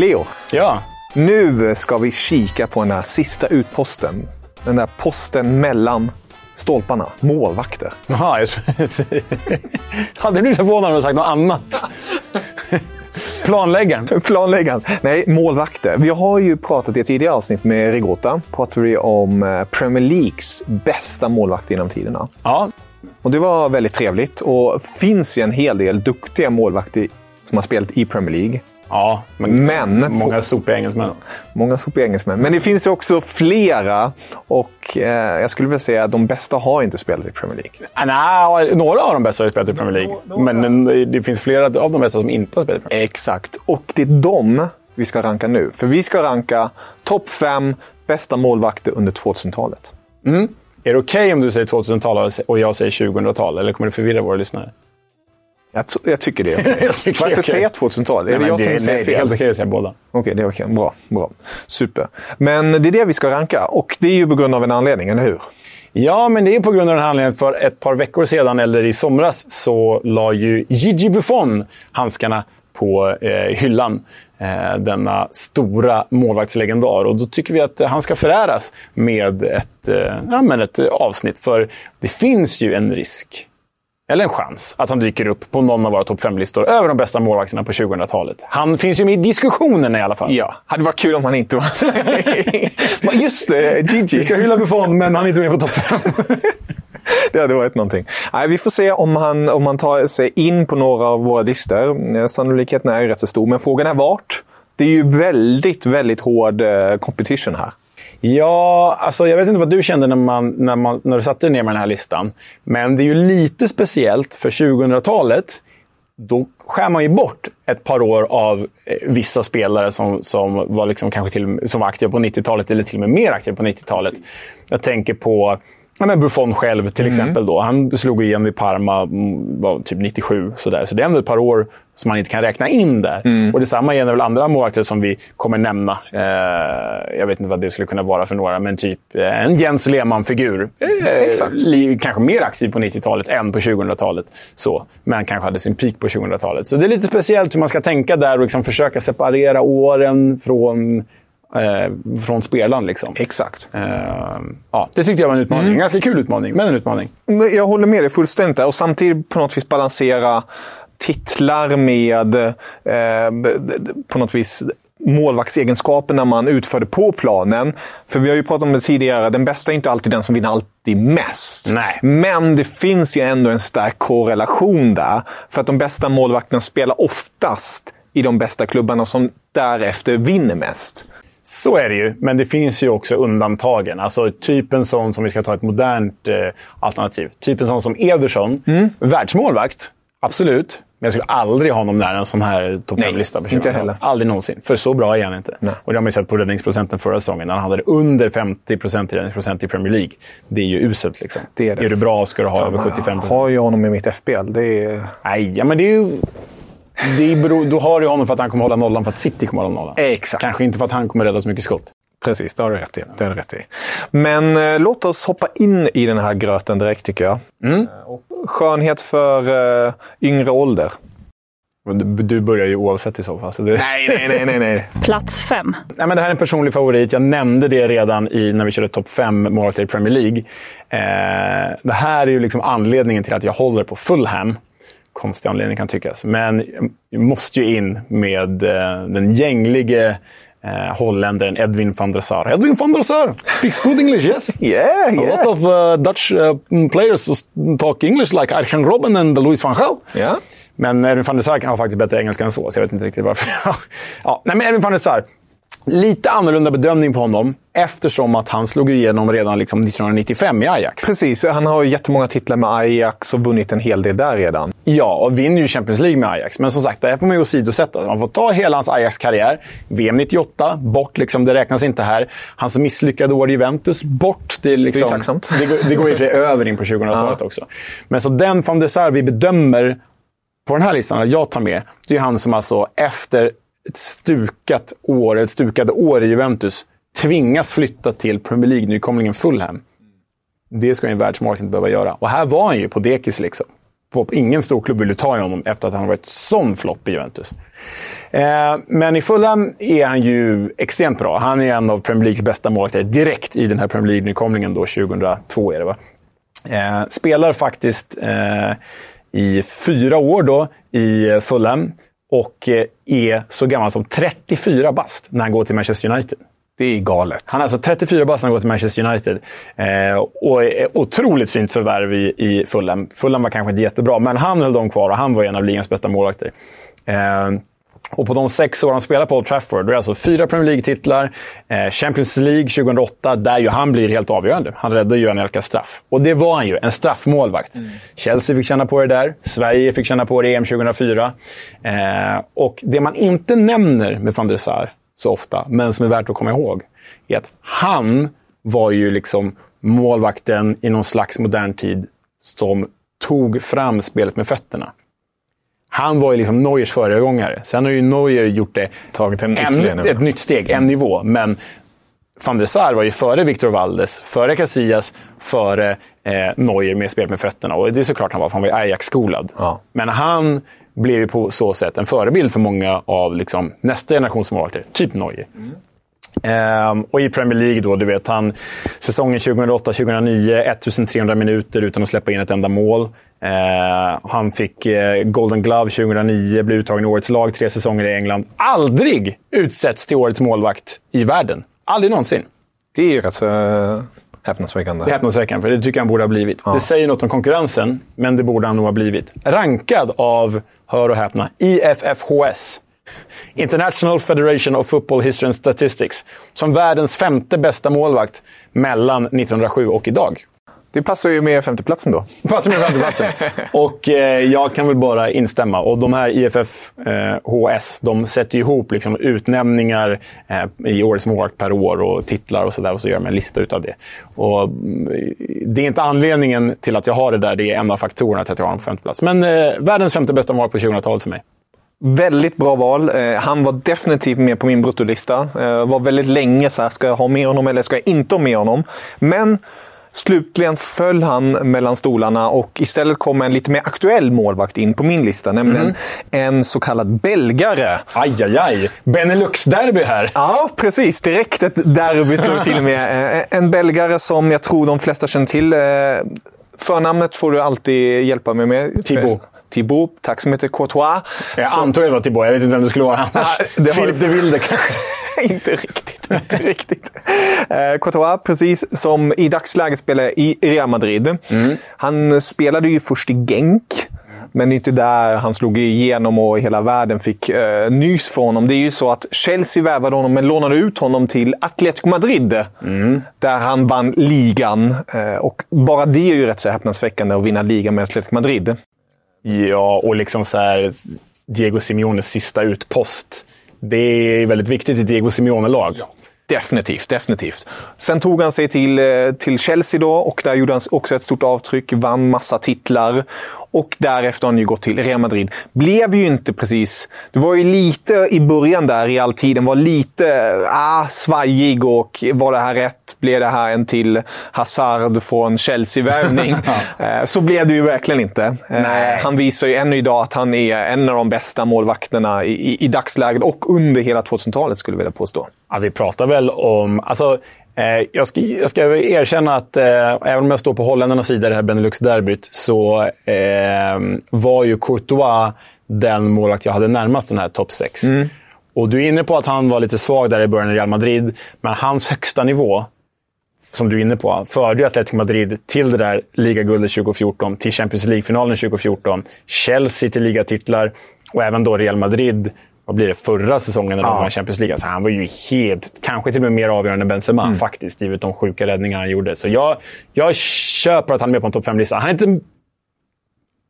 Leo, Ja. nu ska vi kika på den här sista utposten. Den där posten mellan stolparna. Målvakter. Jaha, jag hade blivit förvånad om du sagt något annat. Planläggaren. Planläggaren. Nej, målvakter. Vi har ju pratat i ett tidigare avsnitt med Rigota. pratade vi om eh, Premier Leagues bästa målvakter genom tiderna. Ja, Och det var väldigt trevligt. Och finns ju en hel del duktiga målvakter som har spelat i Premier League. Ja men, Men- många sopiga engelsmän. Många sopiga engelsmän. Men det finns ju också flera. Och eh, jag skulle vilja säga att de bästa har inte spelat i Premier League. Ah, nej, några av de bästa har ju spelat i Premier League. Men eh, det finns flera av de bästa som inte har spelat i Premier League. Exakt. Och det är de vi ska ranka nu. För vi ska ranka topp fem bästa målvakter under 2000-talet. Är det okej om du säger 2000-tal och jag säger 2000-tal? Eller kommer det förvirra våra lyssnare? Jag, jag tycker det. Jag tycker Varför säger jag okej. 2000-tal? Är Nej, det jag som det, säger nej, det är fel? helt okej att säga båda. Okej, det är okej. Bra, bra. Super. Men det är det vi ska ranka. Och det är ju på grund av en anledning, eller hur? Ja, men det är på grund av den här anledningen. För ett par veckor sedan, eller i somras, så la ju Gigi Buffon handskarna på eh, hyllan. Eh, denna stora målvaktslegendar. Och då tycker vi att eh, han ska föräras med ett, eh, ja, men ett avsnitt. För det finns ju en risk, eller en chans, att han dyker upp på någon av våra topp 5-listor över de bästa målvakterna på 2000-talet. Han finns ju med i diskussionerna i alla fall. Ja. Hade varit kul om han inte var... Men Just det, Gigi. Vi ska hylla Buffon, men han är inte med på topp 5. Det hade varit någonting. Nej, vi får se om han, om han tar sig in på några av våra listor. Eh, Sannolikheten är rätt så stor, men frågan är vart. Det är ju väldigt, väldigt hård eh, competition här. Ja, alltså jag vet inte vad du kände när, man, när, man, när du satte ner med den här listan. Men det är ju lite speciellt för 2000-talet. Då skär man ju bort ett par år av eh, vissa spelare som, som, var liksom kanske till, som var aktiva på 90-talet eller till och med mer aktiva på 90-talet. Jag tänker på ja, men Buffon själv till exempel. Då. Han slog igenom i Parma mm, var typ 97. Sådär. Så det är ändå ett par år som man inte kan räkna in där. Och detsamma gäller väl andra målvakter som vi kommer nämna. Eh, jag vet inte vad det skulle kunna vara för några, men typ eh, en Jens Lehmann-figur. Eh, kanske mer aktiv på 90-talet än på 2000-talet. Så, men kanske hade sin peak på 2000-talet. Så det är lite speciellt hur man ska tänka där och liksom försöka separera åren från, eh, från spelaren. Liksom. Exakt. Eh, ja, det tyckte jag var en utmaning. En ganska kul utmaning, men en utmaning. Jag håller med dig fullständigt. Och samtidigt på något vis balansera titlar med eh, på något vis målvaktsegenskaperna man utförde på planen. För vi har ju pratat om det tidigare, den bästa är inte alltid den som vinner alltid mest. Nej. Men det finns ju ändå en stark korrelation där. För att de bästa målvakterna spelar oftast i de bästa klubbarna som därefter vinner mest. Så är det ju, men det finns ju också undantagen. Alltså typ en sån som vi ska ta ett modernt eh, alternativ. Typ en sån som Ederson. Världsmålvakt, absolut. Men jag skulle aldrig ha honom nära en sån här topp Nej, 5-lista. inte jag heller. Aldrig någonsin. För så bra är han inte. Nej. Och det har man ju sett på räddningsprocenten förra säsongen. När han hade under 50 procent i räddningsprocent i Premier League. Det är ju uselt. Liksom. Det är det. du bra ska du ha över 75 Jag procent. har ju honom i mitt FBL. Det är... Nej, ja, men det är ju... Det är bero, då har du honom för att han kommer hålla nollan för att City kommer hålla nollan. Exakt. Kanske inte för att han kommer rädda så mycket skott. Precis, det har du rätt i. Det har du rätt i. Men eh, låt oss hoppa in i den här gröten direkt tycker jag. Mm. Eh, skönhet för eh, yngre ålder. Du börjar ju oavsett i så fall. Så det... Nej, nej, nej, nej. nej. Plats fem. Nej, men det här är en personlig favorit. Jag nämnde det redan i, när vi körde topp fem målvakter i Premier League. Eh, det här är ju liksom anledningen till att jag håller på Fulham. Konstig anledning kan tyckas. Men jag måste ju in med eh, den gänglige eh, holländaren Edwin van der Sar. Edwin van der Sar speaks good English, yes? Yeah, A lot of uh, Dutch uh, players talk English like Arjen Robben and Louis van Gaal. Ja. Men Edwin van der Sar har faktiskt bättre engelska än så, så jag vet inte riktigt varför. ja, nej, men Edwin van der Sar. Lite annorlunda bedömning på honom eftersom att han slog igenom redan liksom 1995 i Ajax. Precis, han har ju jättemånga titlar med Ajax och vunnit en hel del där redan. Ja, och vinner ju Champions League med Ajax. Men som sagt, det här får man ju åsidosätta. Man får ta hela hans Ajax-karriär. VM 98, bort. Liksom, det räknas inte här. Hans misslyckade år i Juventus, bort. Det är, liksom, Det är tacksamt. Det, går- det går i och för sig över in på 2000-talet också. Men så den van der Sar vi bedömer på den här listan, jag tar med, det är han som alltså efter ett stukat år, ett stukade år i Juventus tvingas flytta till Premier League-nykomlingen Fulham. Det ska ju en världsmarknad inte behöva göra. Och här var han ju på dekis liksom. På, ingen stor klubb ville ta i honom efter att han varit sån flopp i Juventus. Eh, men i Fulham är han ju extremt bra. Han är en av Premier Leagues bästa målvakter direkt i den här Premier League-nykomlingen då, 2002 är det va? Eh, spelar faktiskt eh, i fyra år då i Fulham och eh, är så gammal som 34 bast när han går till Manchester United. Det är galet. Han är alltså 34 bast när han går till Manchester United. Eh, och är otroligt fint förvärv i, i Fulham. Fulham var kanske inte jättebra, men han höll dem kvar och han var en av ligans bästa målvakter. Eh, och på de sex år han spelar på Old Trafford, då är det alltså fyra Premier League-titlar, eh, Champions League 2008, där ju han blir helt avgörande. Han räddar ju Anelkas straff. Och det var han ju, en straffmålvakt. Chelsea fick känna på det där, Sverige fick känna på det i EM 2004. Eh, och det man inte nämner med van der Sar så ofta, men som är värt att komma ihåg, är att han var ju liksom målvakten i någon slags modern tid som tog fram spelet med fötterna. Han var ju liksom Neuers föregångare. Sen har ju Neuer gjort det Tagit en en, nivå. ett nytt steg, en nivå. Men van der Sar var ju före Victor Valdes, före Casillas, före eh, Neuer med spelet med fötterna. Och det är såklart han var, för han var ju Ajax-skolad. Ja. Men han blev ju på så sätt en förebild för många av liksom, nästa generations målvakter, typ Neuer. Ehm, och i Premier League då, du vet, han säsongen 2008-2009, 1300 minuter utan att släppa in ett enda mål. Ehm, han fick eh, Golden Glove 2009, blev uttagen i årets lag tre säsonger i England. Aldrig utsätts till årets målvakt i världen. Aldrig någonsin. Det är ju rätt så äh, häpnadsväckande. Det är häpnadsväckande, för det tycker jag han borde ha blivit. Det säger något om konkurrensen, men det borde han nog ha blivit. Rankad av, hör och häpna, IFFHS. International Federation of Football History and Statistics. Som världens femte bästa målvakt mellan 1907 och idag. Det passar ju med femteplatsen då. Passar med femteplatsen. och eh, jag kan väl bara instämma. Och de här IFFHS, de sätter ihop liksom utnämningar eh, i årets målvakt per år och titlar och sådär. Och så gör de en lista utav det. Och, mm, det är inte anledningen till att jag har det där. Det är en av faktorerna till att jag har honom på femte plats. Men eh, världens femte bästa målvakt på 2000-talet för mig. Väldigt bra val. Eh, han var definitivt med på min bruttolista. Eh, var väldigt länge så här, ska jag ha med honom eller ska jag inte ha med honom? Men slutligen föll han mellan stolarna och istället kom en lite mer aktuell målvakt in på min lista. Nämligen en så kallad belgare. Aj, aj, aj. Benelux-derby här. Ja, precis. Direkt ett derby slog till med. Eh, En belgare som jag tror de flesta känner till. Eh, Förnamnet får du alltid hjälpa mig med. Thibaut. Thibaut. Tack så mycket. Courtois. Jag antar det var Thibaut. Jag vet inte vem det skulle vara annars. Har- Filip de Wilde kanske. inte riktigt. Inte riktigt. Eh, Courtois, precis som i dagsläget spelar i Real Madrid. Han spelade ju först i Genk. Men inte där han slog igenom och hela världen fick eh, nys från honom. Det är ju så att Chelsea värvade honom men lånade ut honom till Atletico Madrid. Där han vann ligan. Eh, och bara det är ju rätt så häpnadsväckande att vinna ligan med Atletico Madrid. Ja, och liksom så här, Diego Simeones sista utpost. Det är väldigt viktigt i Diego Simeone-lag. Ja. Definitivt, definitivt. Sen tog han sig till, eh, till Chelsea då och där gjorde han också ett stort avtryck. Vann massa titlar. Och därefter har han ju gått till Real Madrid. Blev ju inte precis... Det var ju lite i början där, i all tiden, var lite ah, svajig och var det här rätt? Blev det här en till Hazard från Chelsea-värvning? Eh, så blev det ju verkligen inte. Eh, Nej. Han visar ju ännu idag att han är en av de bästa målvakterna i, i, i dagsläget och under hela 2000-talet, skulle jag vilja påstå. Ja, vi pratar väl om... Alltså, jag, ska, jag ska erkänna att eh, även om jag står på holländarnas sida i det här Benelux-derbyt så eh, var ju Courtois den målvakt jag hade närmast den här topp 6. Mm. Och du är inne på att han var lite svag där i början i Real Madrid, men hans högsta nivå, som du är inne på, förde ju Atletico Madrid till det där ligaguldet 2014, till Champions League-finalen 2014, Chelsea till ligatitlar och även då Real Madrid vad blir det, förra säsongen när de ja. vann Champions League. Alltså, han var ju helt, kanske till och med mer avgörande än Benzema mm. faktiskt, givet de sjuka räddningar han gjorde. Så jag, jag köper att han är med på en topp 5-lista. Han är inte...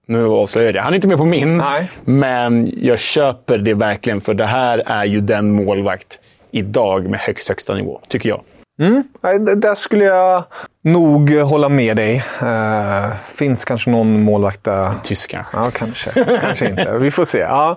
Nu avslöjar jag Han är inte med på min, Nej. men jag köper det verkligen. För det här är ju den målvakt idag med högst högsta nivå, tycker jag. Mm. Där skulle jag nog hålla med dig. Uh, finns kanske någon målvakt där. Tysk kanske. Ja, kanske. kanske inte. Vi får se. Ja.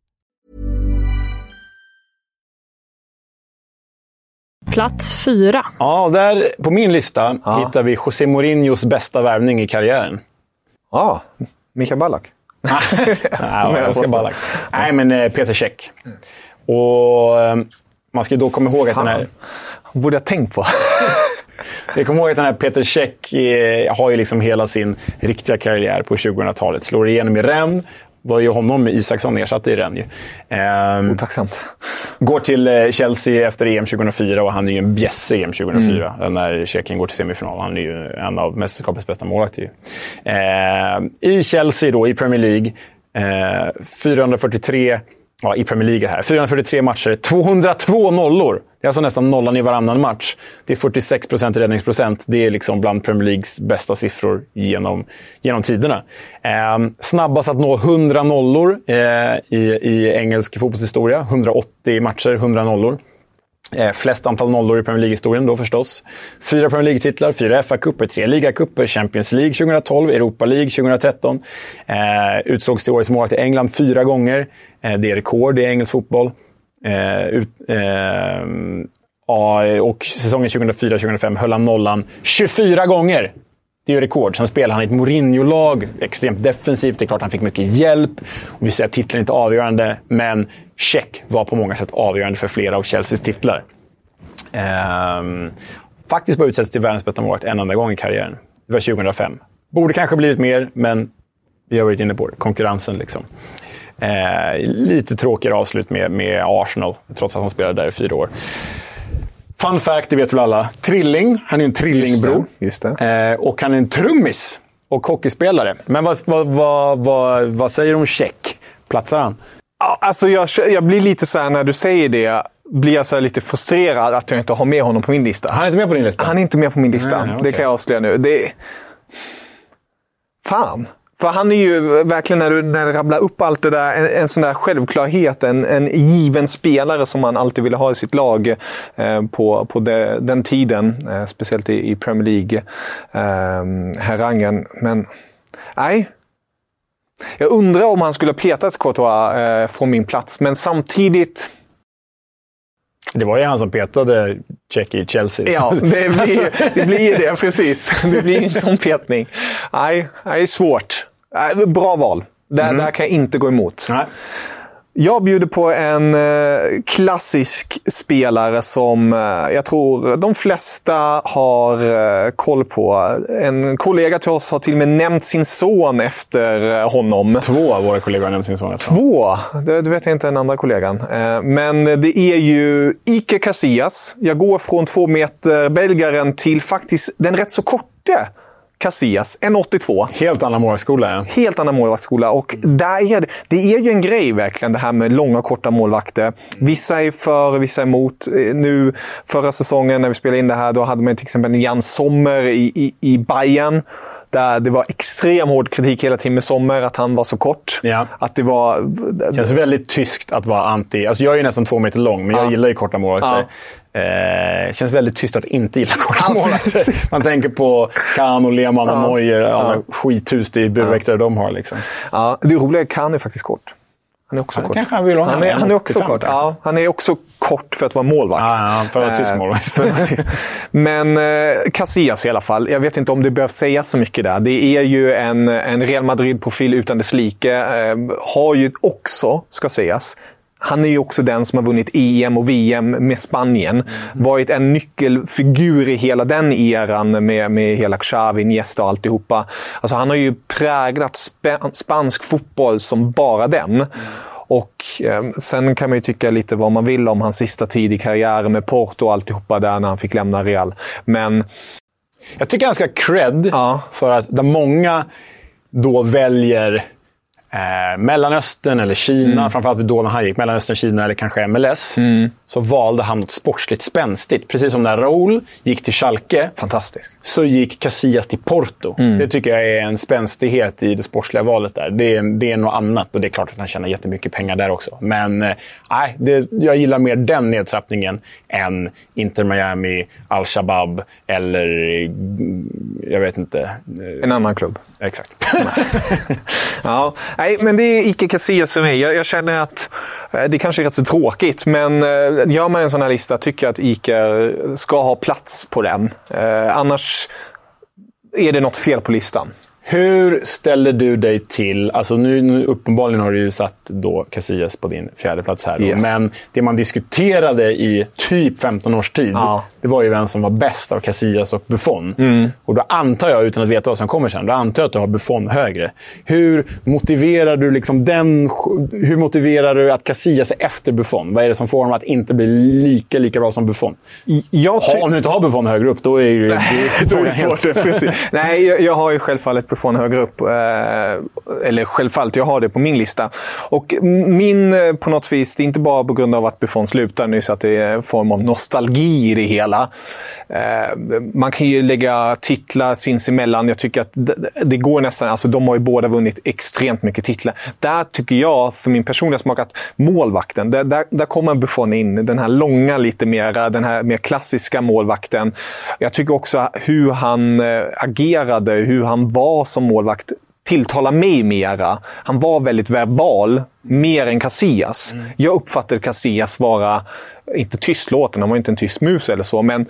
Plats fyra. Ja, där på min lista ja. hittar vi José Mourinhos bästa värvning i karriären. Ja, Mikael Ballack. Nej, jag ska Ballack. Nej, men eh, Peter Käck. Och eh, man ska ju då komma ihåg att den här... borde jag tänkt på. Jag kommer ihåg att den här Peter Käck eh, har ju liksom hela sin riktiga karriär på 2000-talet. Slår igenom i Rennes, var ju honom Isaksson ersatte i Rennes. Ju. Ehm, Otacksamt. Går till eh, Chelsea efter EM 2004 och han är ju en bjässe i EM 2004. Mm. När Tjeckien går till semifinal. Han är ju en av mästerskapets bästa målvakter. Ehm, I Chelsea då, i Premier League. Eh, 443 ja, i Premier League här. 443 matcher, 202 nollor. Det är alltså nästan nollan i varannan match. Det är 46 procent räddningsprocent. Det är liksom bland Premier Leagues bästa siffror genom, genom tiderna. Eh, snabbast att nå 100 nollor eh, i, i engelsk fotbollshistoria. 180 matcher, 100 nollor. Eh, flest antal nollor i Premier League-historien då förstås. Fyra Premier League-titlar, fyra FA-cuper, tre ligacuper, Champions League 2012, Europa League 2013. Eh, utsågs till årets målvakt i England fyra gånger. Eh, det är rekord i engelsk fotboll. Eh, ut, eh, och säsongen 2004-2005 höll han nollan 24 gånger. Det är ju rekord. Sen spelar han i ett Mourinho-lag, extremt defensivt. Det är klart han fick mycket hjälp. Och vi säger att titeln är inte avgörande, men check var på många sätt avgörande för flera av Chelseas titlar. Ehm, faktiskt bara utsetts till världens bästa målvakt en enda gång i karriären. Det var 2005. Borde kanske blivit mer, men vi har varit inne på det. Konkurrensen liksom. Ehm, lite tråkigare avslut med, med Arsenal, trots att han spelade där i fyra år. Fun fact, det vet väl alla. Trilling. Han är en trillingbror. Just det, just det. Eh, och han är en trummis och hockeyspelare. Men vad, vad, vad, vad, vad säger du om Check? Platsar han? Alltså jag, jag blir lite så här när du säger det blir jag så lite frustrerad att jag inte har med honom på min lista. Han är inte med på din lista? Han är inte med på min lista. Nej, okay. Det kan jag avslöja nu. Det... Fan. För han är ju verkligen, när du, när du rabblar upp allt det där, en, en sån där självklarhet. En, en given spelare som man alltid ville ha i sitt lag eh, på, på de, den tiden. Eh, speciellt i, i Premier League-herrangen. Eh, Men nej. Jag undrar om han skulle ha petat Courtois eh, från min plats, men samtidigt det var ju han som petade Check i Chelsea. Ja, det blir, det blir det. Precis. Det blir en sån petning. Nej, det är svårt. Bra val. Där, mm. där kan jag inte gå emot. Nej. Jag bjuder på en eh, klassisk spelare som eh, jag tror de flesta har eh, koll på. En kollega till oss har till och med nämnt sin son efter honom. Två av våra kollegor har nämnt sin son efter Två? Det, det vet jag inte den andra kollegan. Men det är ju Ike Casillas. Jag går från två meter belgaren till faktiskt den rätt så korte Casillas, 1,82. Helt annan målvaktsskola. Ja. Helt annan målvaktsskola. Och där är det, det är ju en grej verkligen, det här med långa och korta målvakter. Vissa är för, vissa är emot. Nu, förra säsongen när vi spelade in det här, då hade man till exempel Jan Sommer i, i, i Bayern där det var extrem hård kritik hela tiden med Sommer, att han var så kort. Ja. Att det var... Det känns väldigt tyskt att vara anti... Alltså jag är ju nästan två meter lång, men jag ja. gillar ju korta målvakter. Ja. Eh, känns väldigt tyst att inte gilla korta målvakter. Man tänker på Kahn och Lehmann och Neuer, alla skithus i burväktare de har. Liksom. Ja, det roliga är att Kahn är faktiskt kort. Han är också ja, kort. Kanske han, vill ha han, är, han är också kort. Ja, han är också kort för att vara målvakt. Ja, för att vara tysk målvakt. Men eh, Casillas i alla fall. Jag vet inte om det behövs sägas så mycket där. Det är ju en, en Real Madrid-profil utan dess like. Eh, har ju också, ska sägas, han är ju också den som har vunnit EM och VM med Spanien. Mm. Varit en nyckelfigur i hela den eran med, med hela Xavi, Iniesta och alltihopa. Alltså han har ju präglat sp spansk fotboll som bara den. Mm. Och eh, sen kan man ju tycka lite vad man vill om hans sista tid i karriären med Porto och alltihopa där när han fick lämna Real. Men... Jag tycker han ska ha cred ja. för att där många då väljer eh, Mellanöstern eller Kina, mm. framförallt då när han gick Mellanöstern, Kina eller kanske MLS, mm. så valde han något sportsligt spänstigt. Precis som när Raúl gick till Schalke, Fantastiskt. så gick Casillas till Porto. Mm. Det tycker jag är en spänstighet i det sportsliga valet där. Det är, det är något annat och det är klart att han tjänar jättemycket pengar där också. Men eh, nej, jag gillar mer den nedtrappningen än Inter Miami, Al-Shabaab eller jag vet inte. En annan klubb. Exakt. ja, nej, men det är icke Casillas för mig. Jag, jag, känner att eh, det kanske är rätt så tråkigt, men eh, gör man en sån här lista tycker jag att Ike ska ha plats på den. Eh, annars är det något fel på listan. Hur ställer du dig till... Alltså nu, nu uppenbarligen har du ju satt då Casillas på din fjärde plats här. Yes. Men det man diskuterade i typ 15 års tid, ja. Det var ju vem som var bäst av Casillas och Buffon. Mm. Och då antar jag, utan att veta vad som kommer sen, då antar jag att du har Buffon högre. Hur motiverar du liksom den... Hur motiverar du att Casillas är efter Buffon? Vad är det som får honom att inte bli lika, lika bra som Buffon? Jag ha, om du inte har Buffon högre upp, då är det, det, då är det svårt. Nej, jag, jag har ju självfallet Buffon högre upp. Eh, eller självfallet, jag har det på min lista. Och min, eh, på något vis, det är inte bara på grund av att Buffon slutar nyss, att det är en form av nostalgi i det hela. Eh, man kan ju lägga titlar sinsemellan. Jag tycker att det, det går nästan... Alltså de har ju båda vunnit extremt mycket titlar. Där tycker jag, för min personliga smak, att målvakten, där, där, där kommer Buffon in. Den här långa, lite mera. den här mer klassiska målvakten. Jag tycker också hur han eh, agerade, hur han var som målvakt tilltalar mig mera. Han var väldigt verbal, mer än Casillas. Mm. Jag uppfattade Casillas vara, inte tystlåten, han var inte en tyst mus eller så, men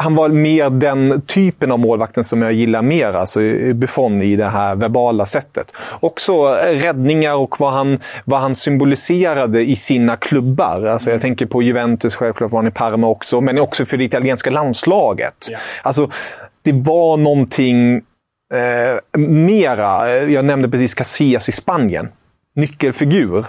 han var mer den typen av målvakten som jag gillar mer, alltså Buffon i det här verbala sättet. Också räddningar och vad han, vad han symboliserade i sina klubbar. Alltså jag tänker på Juventus, självklart var han i Parma också, men också för det italienska landslaget. Yeah. Alltså, det var någonting eh, mera. Eh, jag nämnde precis Casillas i Spanien. Nyckelfigur.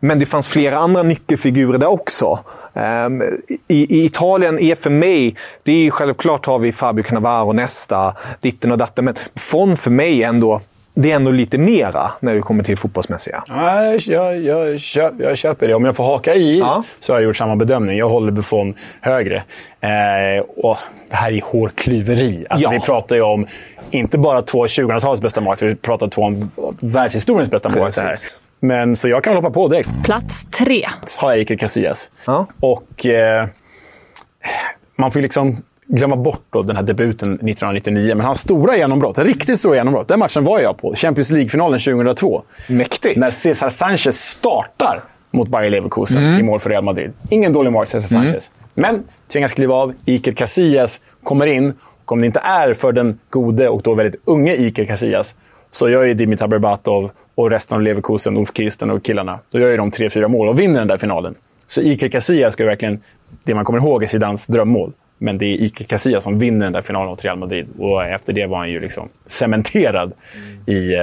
Men det fanns flera andra nyckelfigurer där också. Um, i, i, Italien är för mig, det är ju självklart har vi Fabio Cannavaro nästa, ditten och datten, men från för mig ändå det är ändå lite mera när det kommer till fotbollsmässiga. Ja, jag, jag, köp, jag köper det. Om jag får haka i ja. så har jag gjort samma bedömning. Jag håller Buffon högre. Eh, och det här är hårklyveri. Alltså, ja. Vi pratar ju om inte bara två 2000-talets bästa målvakter, vi pratar två om världshistoriens bästa målvakter. Men så jag kan hoppa på direkt. Plats tre. Har jag Iker Casillas. Ja. Och eh, man får liksom glömma bort då den här debuten 1999. Men hans stora genombrott, riktigt stora genombrott, den matchen var jag på. Champions League-finalen 2002. Mäktigt! När Cesar Sanchez startar mot Bayer Leverkusen mm. i mål för Real Madrid. Ingen dålig mål, Cesar mm. Sanchez. Mm. Men tvingas kliva av. Iker Casillas kommer in. Och om det inte är för den gode och då väldigt unge Iker Casillas så gör ju Dimitar Berbatov och resten av Leverkusen, Ulf Kirsten och killarna, då gör ju de tre, fyra mål och vinner den där finalen. Så Iker Casillas ska verkligen, det man kommer ihåg är Zidans drömmål. Men det är Iker Casillas som vinner den där finalen mot Real Madrid. Och efter det var han ju liksom cementerad mm. i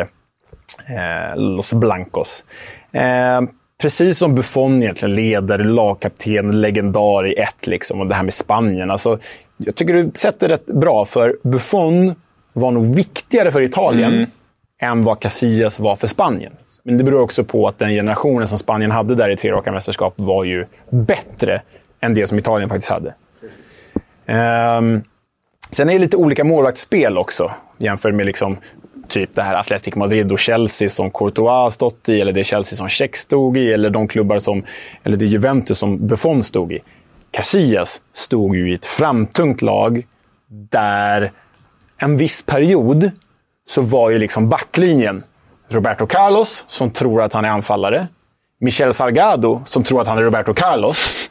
eh, Los Blancos. Eh, precis som Buffon egentligen, leder, lagkapten, legendar i ett. Liksom, och det här med Spanien. Alltså, jag tycker du sätter rätt bra, för Buffon var nog viktigare för Italien mm. än vad Casillas var för Spanien. Men det beror också på att den generationen som Spanien hade där i tre raka mästerskap var ju bättre än det som Italien faktiskt hade. Um, sen är det lite olika målvaktsspel också, jämfört med liksom typ det här Athletic Madrid och Chelsea som Courtois har stått i, eller det Chelsea som Check stod i, eller de klubbar som, eller det Juventus som Buffon stod i. Casillas stod ju i ett framtungt lag där en viss period så var ju liksom backlinjen Roberto Carlos, som tror att han är anfallare. Michel Salgado, som tror att han är Roberto Carlos.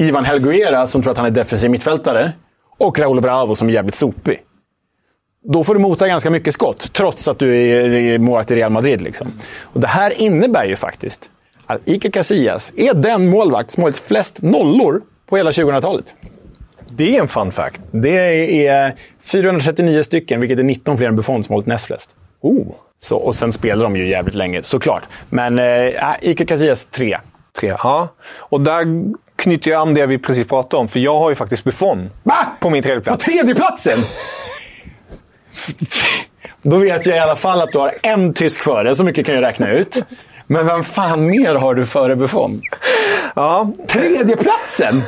Ivan Helguera som tror att han är defensiv mittfältare. Och Raúl Bravo som är jävligt sopig. Då får du mota ganska mycket skott, trots att du är målvakt i Real Madrid. Liksom. Och det här innebär ju faktiskt att Iker Casillas är den målvakt som har flest nollor på hela 2000-talet. Det är en fun fact. Det är 439 stycken, vilket är 19 fler än Buffon som hållit näst flest. Oh. Så, och sen spelar de ju jävligt länge, såklart. Men äh, Iker Casillas 3. Tre, ja. Och där knyter jag an det vi precis pratade om, för jag har ju faktiskt Buffon Va? på min tredje plats. På tredje platsen? Då vet jag i alla fall att du har en tysk före, så mycket kan jag räkna ut. Men vem fan mer har du före Buffon? Ja. Tredje platsen?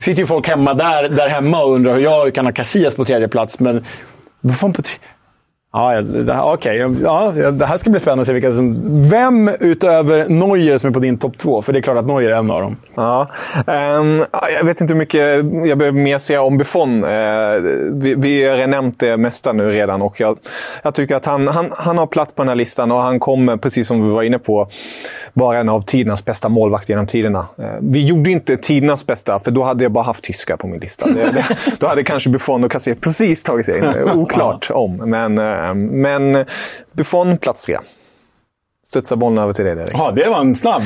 sitter ju folk hemma där, där hemma och undrar hur jag kan ha Casillas på tredje plats, men Buffon på. Ja, okej. Okay. Ja, det här ska bli spännande att se vilka som... Vem utöver Neuer som är på din topp två? För det är klart att Neuer är en av dem. Ja, um, jag vet inte hur mycket jag behöver mer säga om Buffon. Uh, vi, vi har nämnt det mesta nu redan och jag, jag tycker att han, han, han har plats på den här listan och han kommer, precis som vi var inne på, vara en av tidernas bästa målvakter genom tiderna. Uh, vi gjorde inte tidernas bästa, för då hade jag bara haft tyskar på min lista. Det, det, då hade kanske Buffon och Cassé precis tagit sig in. Oklart om, men uh, men Buffon plats tre. Studsa bollen över till dig Erik. Ja, det var en snabb.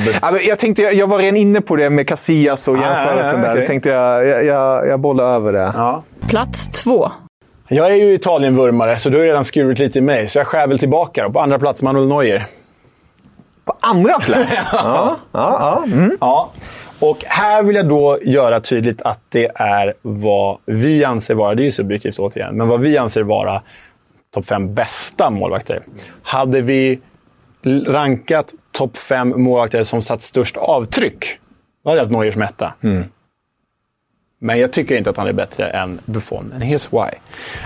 Jag, tänkte, jag var redan inne på det med Casillas och jämförelsen ah, ja, ja, okay. där. Då tänkte jag, jag, jag, jag bollar över det. Ja. Plats två. Jag är ju Italien-vurmare, så du har redan skurit lite i mig. Så jag skär väl tillbaka. På andra plats Manuel Neuer. På andra plats? ja. Ja, ja. Mm. ja. Och här vill jag då göra tydligt att det är vad vi anser vara, det är ju subjektivt återigen, men vad vi anser vara topp fem bästa målvakter. Hade vi rankat topp fem målvakter som satt störst avtryck, då hade jag haft Neuer som etta. Mm. Men jag tycker inte att han är bättre än Buffon. And here's why.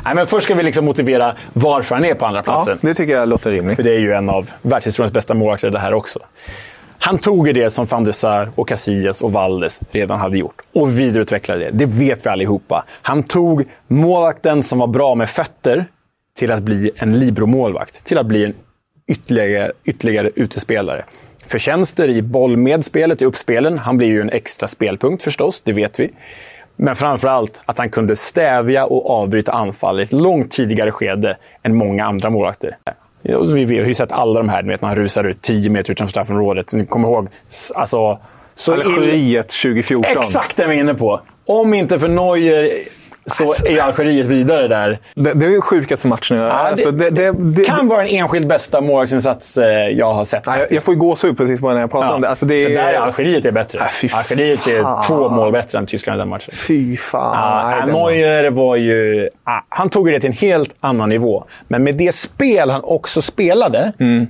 Nej, men först ska vi liksom motivera varför han är på andra platsen. Ja, det tycker jag låter rimligt. För det är ju en av världshistoriens bästa målvakter det här också. Han tog det som van der Sar och Casillas och Valdes redan hade gjort och vidareutvecklade det. Det vet vi allihopa. Han tog målvakten som var bra med fötter till att bli en libero-målvakt. Till att bli en ytterligare, ytterligare utespelare. Förtjänster i bollmedspelet, i uppspelen. Han blir ju en extra spelpunkt förstås, det vet vi. Men framför allt att han kunde stävja och avbryta anfall i ett långt tidigare skede än många andra målvakter. Vi har ju sett alla de här, vet, han rusar ut 10 meter utanför straffområdet. Ni kommer ihåg? Alltså, Algeriet 2014. Exakt det vi är inne på. Om inte för Neuer så är ju Algeriet vidare där. Det, det är ju sjukaste matchen. Ja, alltså, det, det, det, kan vara den enskilt bästa målvaktsinsats eh, jag har sett. Jag, jag får ju gåshud precis när jag pratar ja. om det. Alltså, det För där är Algeriet är bättre. Äh, Algeriet är två mål bättre än Tyskland i den matchen. Fy fan. Ja, Neuer var ju... Ah, han tog det till en helt annan nivå. Men med det spel han också spelade mm.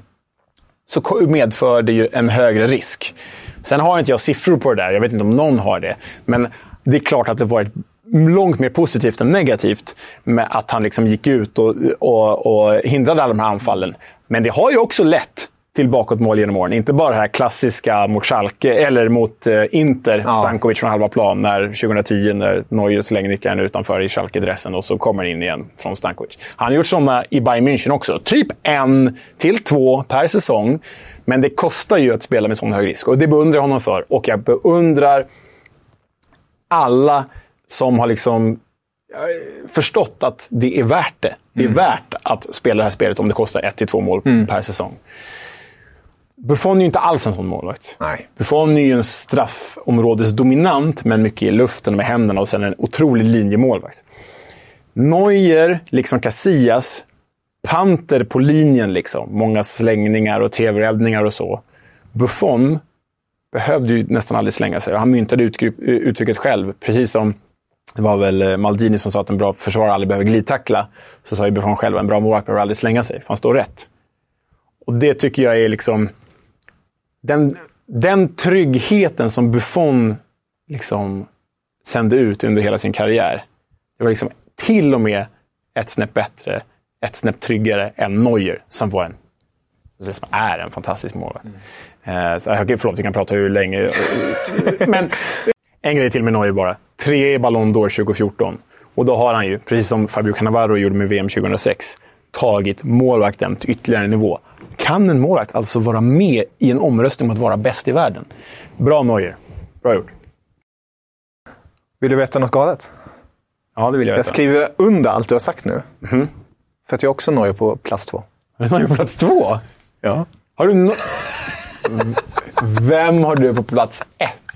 så medförde ju en högre risk. Sen har inte jag siffror på det där. Jag vet inte om någon har det. Men det är klart att det varit långt mer positivt än negativt med att han liksom gick ut och, och, och hindrade alla de här anfallen. Men det har ju också lett till bakåtmål genom åren. Inte bara det här klassiska mot Schalke, eller mot eh, Inter, ja. Stankovic från halva plan, när 2010 när Neuer slänger nickaren utanför i Schalke-dressen och så kommer in igen från Stankovic. Han har gjort sådana i Bayern München också. Typ en till två per säsong. Men det kostar ju att spela med sån hög risk och det beundrar jag honom för. Och jag beundrar alla som har liksom förstått att det är värt det. Det är mm. värt att spela det här spelet om det kostar ett till två mål mm. per säsong. Buffon är ju inte alls en sån målvakt. Nej. Buffon är ju en straffområdesdominant, men mycket i luften och med händerna och sen en otrolig linjemålvakt. Neuer, liksom Casillas, panter på linjen. liksom. Många slängningar och tv-räddningar och så. Buffon behövde ju nästan aldrig slänga sig. Han myntade uttrycket själv, precis som det var väl eh, Maldini som sa att en bra försvarare aldrig behöver glidtackla. Så sa ju Buffon själv att en bra målvakt behöver aldrig slänga sig, för han står rätt. Och det tycker jag är liksom... Den, den tryggheten som Buffon liksom sände ut under hela sin karriär. Det var liksom till och med ett snäpp bättre, ett snäpp tryggare än Neuer, som var en som är en fantastisk målvakt. Mm. Eh, så, förlåt, vi kan prata hur länge... Men en grej till med Neuer bara. Tre i Ballon d'Or 2014. Och då har han ju, precis som Fabio Cannavaro gjorde med VM 2006, tagit målvakten till ytterligare nivå. Kan en målvakt alltså vara med i en omröstning om att vara bäst i världen? Bra Neuer. Bra gjort. Vill du veta något galet? Ja, det vill jag veta. Jag skriver under allt du har sagt nu. Mm. För att jag också Neuer på plats två. Är du Neuer på plats två? Ja. Har du no Vem har du på plats ett?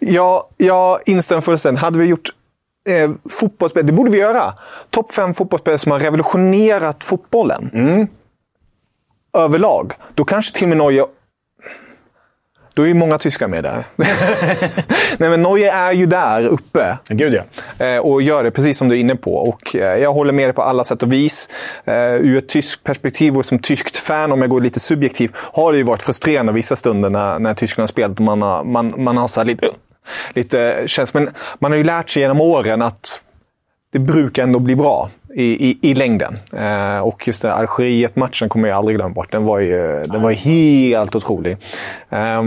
Ja, jag instämmer fullständigt. Hade vi gjort eh, fotbollsspel, det borde vi göra. Topp fem fotbollsspelare som har revolutionerat fotbollen. Mm. Överlag. Då kanske till och med Neuer då är ju många tyskar med där. Nej, men Neuer är ju där uppe. Gud ja. Eh, och gör det precis som du är inne på. Och eh, jag håller med dig på alla sätt och vis. Uh, ur ett tyskt perspektiv och som tyskt fan, om jag går lite subjektiv, har det ju varit frustrerande vissa stunder när, när Tyskland har spelat. Man har, man, man har så lite, lite känns, Men man har ju lärt sig genom åren att det brukar ändå bli bra i, i, i längden. Eh, och just den Algeriet-matchen kommer jag aldrig glömma bort. Den var ju, den var helt otrolig. Eh,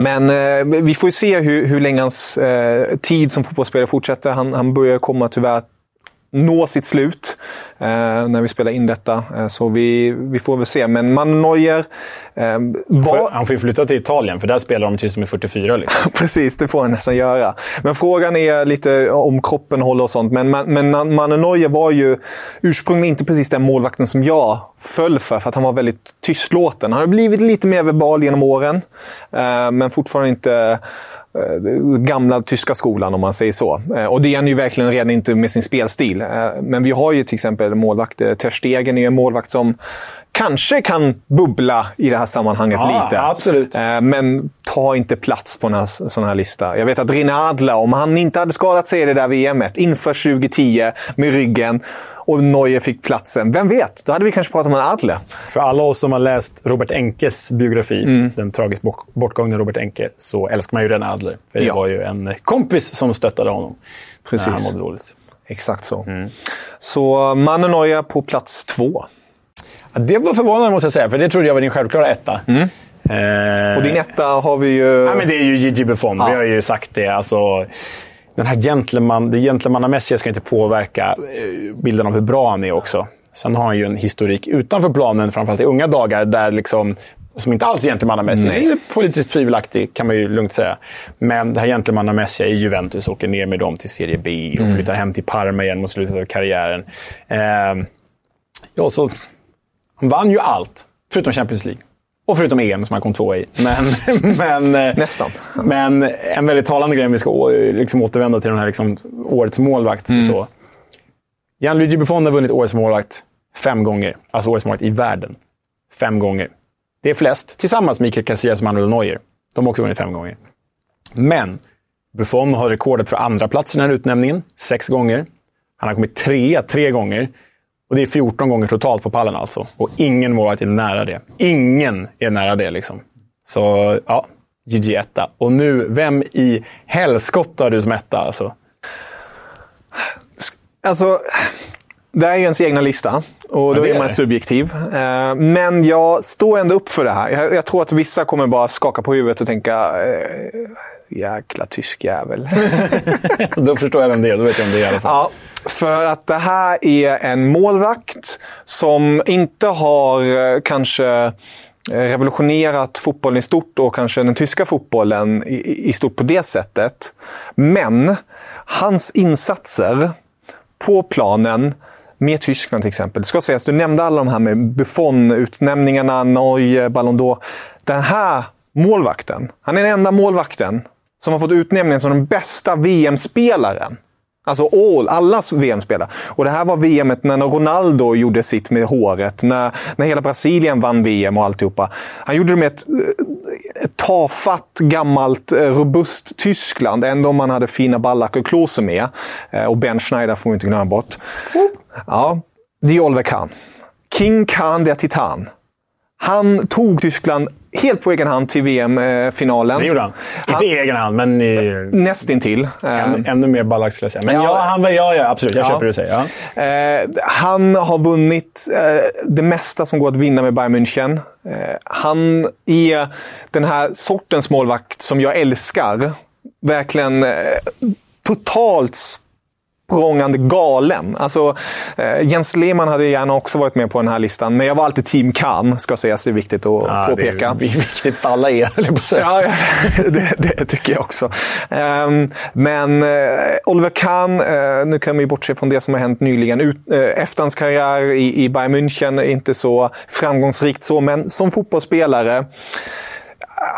men eh, vi får ju se hur, hur länge hans eh, tid som fotbollsspelare fortsätter. Han, han börjar komma tyvärr nå sitt slut eh, när vi spelar in detta. Eh, så vi, vi får väl se. Men man Neuer eh, var... Han får ju flytta till Italien, för där spelar de tills de är 44. Liksom. Precis, det får han nästan göra. Men frågan är lite om kroppen håller och sånt. Men, men man Neuer var ju ursprungligen inte precis den målvakten som jag föll för, för att han var väldigt tystlåten. Han har blivit lite mer verbal genom åren, eh, men fortfarande inte gamla tyska skolan om man säger så. Eh, och det är han ju verkligen redan inte med sin spelstil. Eh, men vi har ju till exempel målvakt, Ter Stegen är en målvakt som kanske kan bubbla i det här sammanhanget ja, lite. Absolut. Men ta inte plats på en sån här lista. Jag vet att Rinadla, om han inte hade skadat sig i det där VMet inför 2010 med ryggen och Neuer fick platsen. Vem vet? Då hade vi kanske pratat om en Adle. För alla oss som har läst Robert Enkes biografi, mm. den tragiskt bortgångne Robert Enke, så älskar man ju den Adler. För det ja. var ju en kompis som stöttade honom Precis. när han mådde dåligt. Exakt så. Mm. Så mannen Neuer på plats två. Ja, det var förvånande måste jag säga, för det trodde jag var din självklara etta. Mm. Eh... Och din etta har vi ju... Ja, men det är ju Gigi Buffon. Ja. Vi har ju sagt det. Alltså, den här gentleman, det gentlemannamässiga ska inte påverka eh, bilden av hur bra han är också. Sen har han ju en historik utanför planen, framförallt i unga dagar, där liksom som inte alls är gentlemannamässig. Nej. Politiskt tvivelaktig, kan man ju lugnt säga. Men det här gentlemannamässiga i Juventus åker ner med dem till Serie B och mm. flyttar hem till Parma igen mot slutet av karriären. Eh, ja, så, han vann ju allt, förutom Champions League. Och förutom EM som han kom två i. Men, men, eh, Nästan. Men en väldigt talande grej, om vi ska liksom återvända till den här liksom, årets målvakt. Mm. Så. Gianluigi Buffon har vunnit årets målvakt fem gånger. Alltså årets målvakt i världen. Fem gånger. Det är flest, tillsammans med Iker Casillas och Manuel Neuer. De har också vunnit fem gånger. Men Buffon har rekordet för andra platsen i den här utnämningen, sex gånger. Han har kommit trea tre gånger. Och det är 14 gånger totalt på pallen alltså. Och ingen målvakt är nära det. Ingen är nära det liksom. Så ja, GG etta. Och nu, vem i helskotta har du som etta alltså? Alltså, det är ju ens egna lista. Och då ja, är man subjektiv. Eh, men jag står ändå upp för det här. Jag, tror att vissa kommer bara skaka på huvudet och tänka eh, jäkla tysk jävel. då förstår jag vem det är. Då vet jag om det är i alla fall. Ja, för att det här är en målvakt som inte har eh, kanske eh, revolutionerat fotbollen i stort och kanske den tyska fotbollen i, i stort på det sättet. Men hans insatser på planen med Tyskland till exempel. Det ska sägas, du nämnde alla de här med Buffon-utnämningarna, Norge, Ballon d'Or. Den här målvakten, han är den enda målvakten som har fått utnämningen som den bästa VM-spelaren. Alltså all, allas VM-spelare. Och det här var VM när Ronaldo gjorde sitt med håret. När, när hela Brasilien vann VM och alltihopa. Han gjorde det med ett, eh, ett tafatt, gammalt, eh, robust Tyskland. Ändå om man hade fina Ballack och Klose eh, med. Och Ben Schneider får vi inte glömma bort. Ja, det är Oliver Kahn. King Kahn der Titan. Han tog Tyskland helt på egen hand till VM-finalen. Det gjorde han. Inte i egen hand, men... I... Nästintill. Än, ännu mer ballack skulle jag säga. Men ja, ja, han, ja, ja absolut. Jag ja. köper det du säger. Ja. Eh, han har vunnit eh, det mesta som går att vinna med Bayern München. Eh, han är den här sortens målvakt som jag älskar. Verkligen eh, totalt språngande galen. Alltså, eh, Jens Lehmann hade gärna också varit med på den här listan, men jag var alltid team Kahn, ska sägas. Det är viktigt att ja, påpeka. Det är viktigt att alla är, höll på att säga. Ja, det, det, tycker jag också. Um, men uh, Oliver Kahn, uh, nu kan vi bortse från det som har hänt nyligen. Efter hans karriär i, i Bayern München, inte så framgångsrikt så, men som fotbollsspelare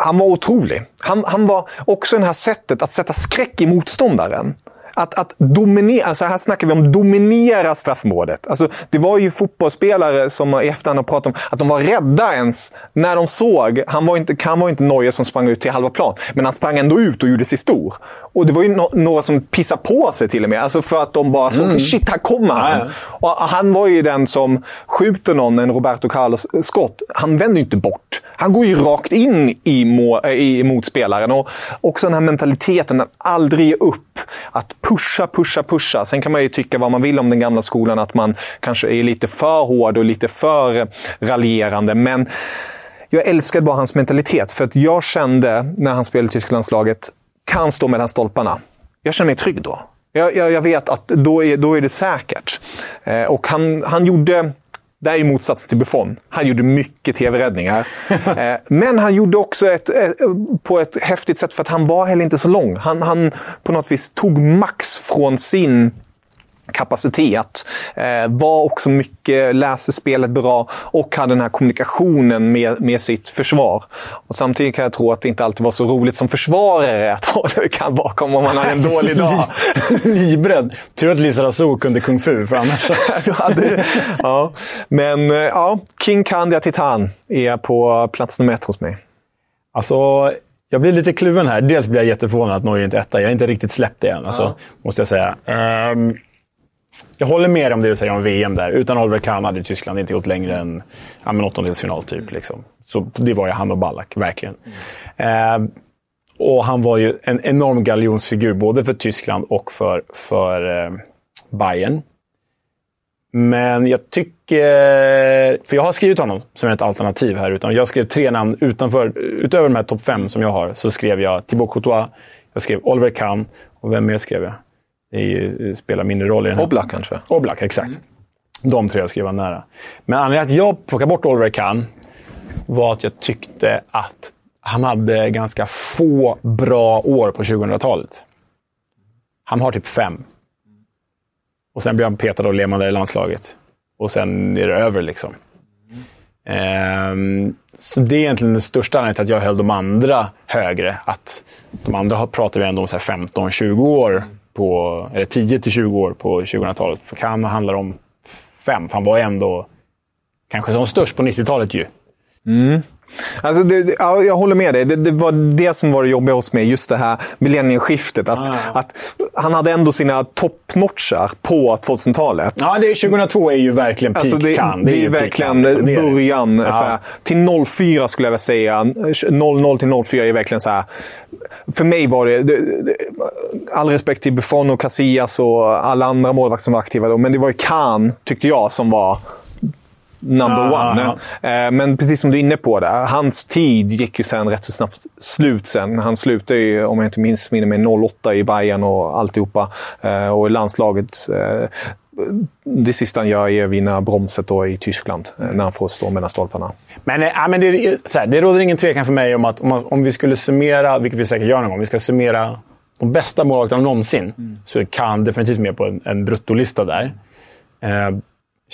han var otrolig. Han, han var också det här sättet att sätta skräck i motståndaren att, att dominera, alltså här snackar vi om dominera straffområdet. Alltså, det var ju fotbollsspelare som i efterhand har pratat om att de var rädda ens när de såg. Han var inte, han var inte Neuer som sprang ut till halva plan, men han sprang ändå ut och gjorde sig stor. Och det var ju no några som pissade på sig till och med. Alltså för att de bara så, mm. shit, här kommer han. Ja, Och han var ju den som skjuter någon, en Roberto Carlos-skott. Han vänder ju inte bort. Han går ju rakt in i, må, i motspelaren. Och också den här mentaliteten att aldrig ge upp. Att pusha, pusha, pusha. Sen kan man ju tycka vad man vill om den gamla skolan. Att man kanske är lite för hård och lite för raljerande. Men jag älskade bara hans mentalitet. För att jag kände, när han spelade i Tysklandslaget, kan stå mellan stolparna. Jag känner mig trygg då. Jag, jag, jag vet att då är, då är det säkert. Eh, och han, han gjorde... Det är ju motsatsen till Buffon. Han gjorde mycket tv-räddningar. eh, men han gjorde också ett, ett, på ett häftigt sätt för att han var heller inte så lång. Han, han på något vis tog max från sin kapacitet. Eh, var också mycket, läste spelet bra och hade den här kommunikationen med, med sitt försvar. Och samtidigt kan jag tro att det inte alltid var så roligt som försvarare att ha kan bakom om man har en dålig dag. Livrädd. Tur att Lisa Razou kunde kung fu, för annars... ja. Men eh, ja, King Kandia Titan är på plats nummer ett hos mig. Alltså, jag blir lite kluven här. Dels blir jag jätteförvånad att Norge inte är etta. Jag har inte riktigt släppt det än, alltså, ja. måste jag säga. Um, jag håller med om det du säger om VM där. Utan Oliver Kahn hade Tyskland inte gått längre än ja, åttondelsfinal. Typ, liksom. Så det var ju han och Ballack, verkligen. Mm. Eh, och han var ju en enorm galjonsfigur, både för Tyskland och för, för eh, Bayern. Men jag tycker... För jag har skrivit honom som ett alternativ här. Utan jag skrev tre namn utanför, utöver de här topp fem som jag har. Så skrev jag Thibaut Courtois, jag skrev Oliver Kahn och vem mer skrev jag? Det spelar mindre roll. I den här. Oblak kanske? Oblak, exakt. Mm. De tre jag skrev var nära. Men anledningen till att jag plockade bort Oliver Kahn var att jag tyckte att han hade ganska få bra år på 2000-talet. Han har typ fem. Och sen blir han petad av Lehmann i landslaget. Och sen är det över liksom. Ehm, så det är egentligen den största anledningen till att jag höll de andra högre. Att de andra pratar vi ändå om 15-20 år, på, eller 10-20 år på 2000-talet. För Kahn handlar om fem. Han var ändå kanske som störst på 90-talet ju. Mm. Alltså det, ja, jag håller med dig. Det, det, var det som var det jobbiga hos mig. Just det här millennieskiftet. Att, ah. att han hade ändå sina toppnotchar på 2000-talet. Ja, det, 2002 är ju verkligen peak alltså det, kan. Det, är, är verkligen liksom. början. Ja. Såhär, till 04 skulle jag vilja säga. 00 till 04 är verkligen så. För mig var det, det, all respekt till Buffon och Casillas och alla andra målvakter som var aktiva då, men det var ju Kahn, tyckte jag, som var number ah, one. Ah. Men precis som du är inne på, där, hans tid gick ju sen rätt så snabbt slut sen. Han slutade ju, om jag inte minns minner mig, 08 i Bayern och alltihopa. Eh, och i landslaget. Eh, det sista han gör är att vinna bromset då i Tyskland när han får stå mellan stolparna. Men, äh, men det, här, det råder ingen tvekan för mig om att om, om vi skulle summera, vilket vi säkert gör någon gång, vi ska summera de bästa målvakterna någonsin, mm. så kan definitivt med på en, en bruttolista där. Eh,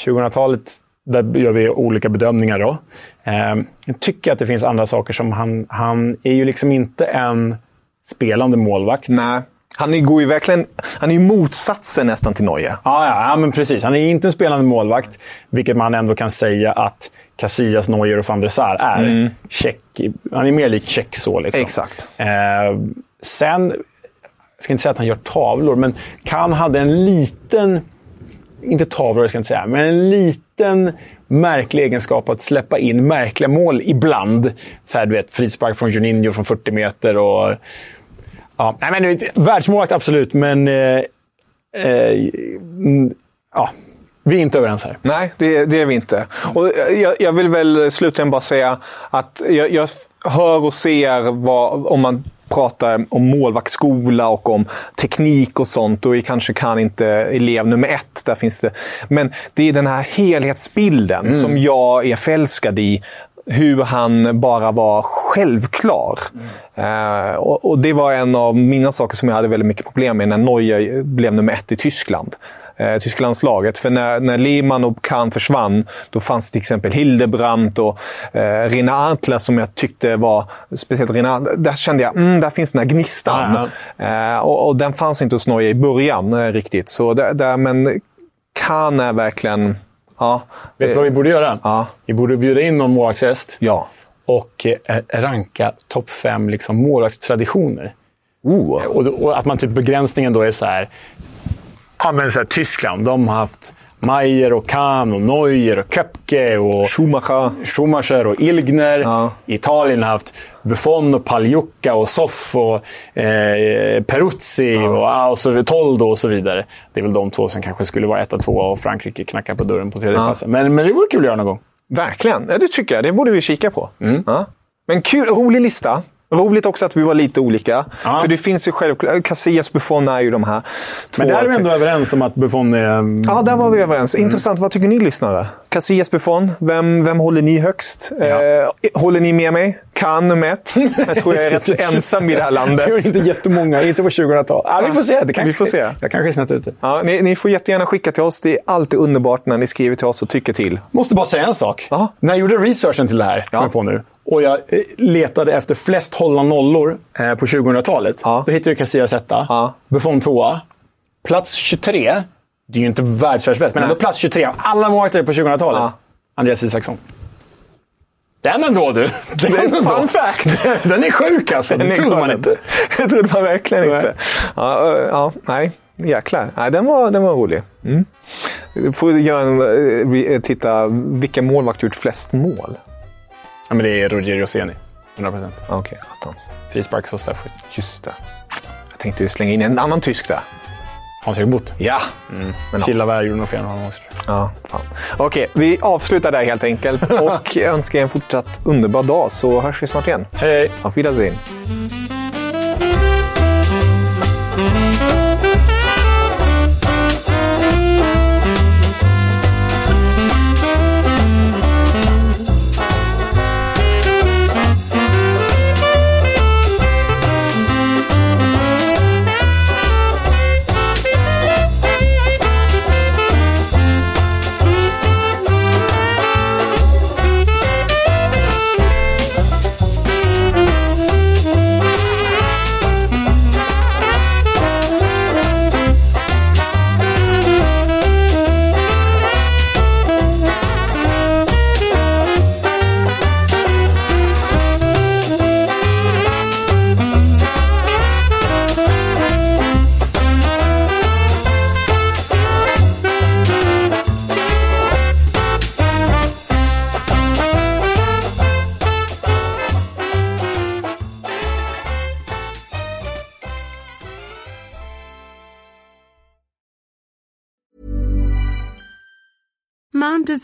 2000-talet där gör vi olika bedömningar. Då. Eh, jag tycker att det finns andra saker som han... Han är ju liksom inte en spelande målvakt. Nej. Han går ju verkligen... Han är ju motsatsen nästan till Neuer. Ja, ja, ja, men precis. Han är inte en spelande målvakt, vilket man ändå kan säga att Casillas, Neuer och van der Sar är. Mm. Check, han är mer lik Check så. Liksom. Exakt. Eh, sen, jag ska inte säga att han gör tavlor, men Kan hade en liten inte tavlor ska jag inte säga, men en liten märklig egenskap att släppa in märkliga mål ibland. Så här, du vet, frispark från Juninho från 40 meter och... Ja, nej, men, världsmålvakt absolut, men... Eh, eh, ja, vi är inte överens här. Nej, det, det är vi inte. Och jag, jag, vill väl slutligen bara säga att jag, jag hör och ser vad, om man pratar om målvaktsskola och om teknik och sånt. Och kanske kan inte elev nummer ett. Där finns det. Men det är den här helhetsbilden mm. som jag är förälskad i. Hur han bara var självklar. Mm. Uh, och, och, det var en av mina saker som jag hade väldigt mycket problem med när Neuer blev nummer ett i Tyskland eh, tyska landslaget. För när, när Lehmann och Kahn försvann, då fanns det till exempel Hildebrandt och eh, Rina Antler som jag tyckte var, speciellt Rina, där kände jag mm, där finns den här gnistan. Eh, och, och, den fanns inte hos Norge i början eh, riktigt. Så där, där, men Kahn är verkligen... Ja, Vet du vad vi borde göra? Ja. Vi borde bjuda in någon målvaktshäst ja. och eh, ranka topp fem liksom, målvaktstraditioner. Oh. Och, och, att man typ begränsningen då är så här ja, men så här, Tyskland, de har haft Mayer och Kahn och Neuer och Köpke och Schumacher, Schumacher och Ilgner. Ja. Italien har haft Buffon och Pagliuca och Soff och eh, Peruzzi ja. och, och så, Toldo och så vidare. Det är väl de två som kanske skulle vara etta, tvåa och Frankrike knackar på dörren på tredje ja. platsen. Men, men det vore kul att göra någon gång. Verkligen, ja, det tycker jag. Det borde vi kika på. Mm. Ja. Men kul, rolig lista. Roligt också att vi var lite olika. Ja. För det finns ju självklart... Casillas Buffon är ju de här två... Men där är vi ändå överens om att Buffon är... Mm. Ja, där var vi överens. Mm. Intressant. Vad tycker ni lyssnare? Casillas Buffon, vem, vem håller ni högst? Ja. Eh, håller ni med mig? Kan nummer ett. Jag tror jag är rätt ensam i det här landet. Det är inte jättemånga. Inte på 2000-talet. Ja, vi får se. Det kanske, vi får se. Jag kanske är snett ute. Ja, ni, ni, får jättegärna skicka till oss. Det är alltid underbart när ni skriver till oss och tycker till. Måste bara säga en sak. Aha. När jag gjorde researchen till det här, ja. på nu, och jag eh, letade efter flest hållna nollor eh, på 2000-talet. Ja. Då hittade jag Casillas etta, ja. Buffon tvåa. Plats 23, det är ju inte världsvärldsbäst, men ändå plats 23 alla målvakter på 2000-talet. Ja. Andreas Isaksson. Den ändå du! Den det är en fun fact! Den är sjuk alltså. Den det trodde man inte. Det trodde man verkligen nej. inte. Ja, ja, nej. Jäklar. Nej, den, var, den var rolig. Mm. Får göra en, eh, titta, vilka målvakter gjort flest mål? Ja, men det är Rogerio Seni. 100 procent. Okej, okay, attans. Frisparks och straffskytt. Just det. Jag tänkte slänga in en annan tysk där. Hans-Erik Butt. Ja. Mm. Chilavär gjorde nog fel med honom också. Ja, fan. Okej, vi avslutar där helt enkelt och önskar er en fortsatt underbar dag så hörs vi snart igen. Hej! Auf Wiedersehen!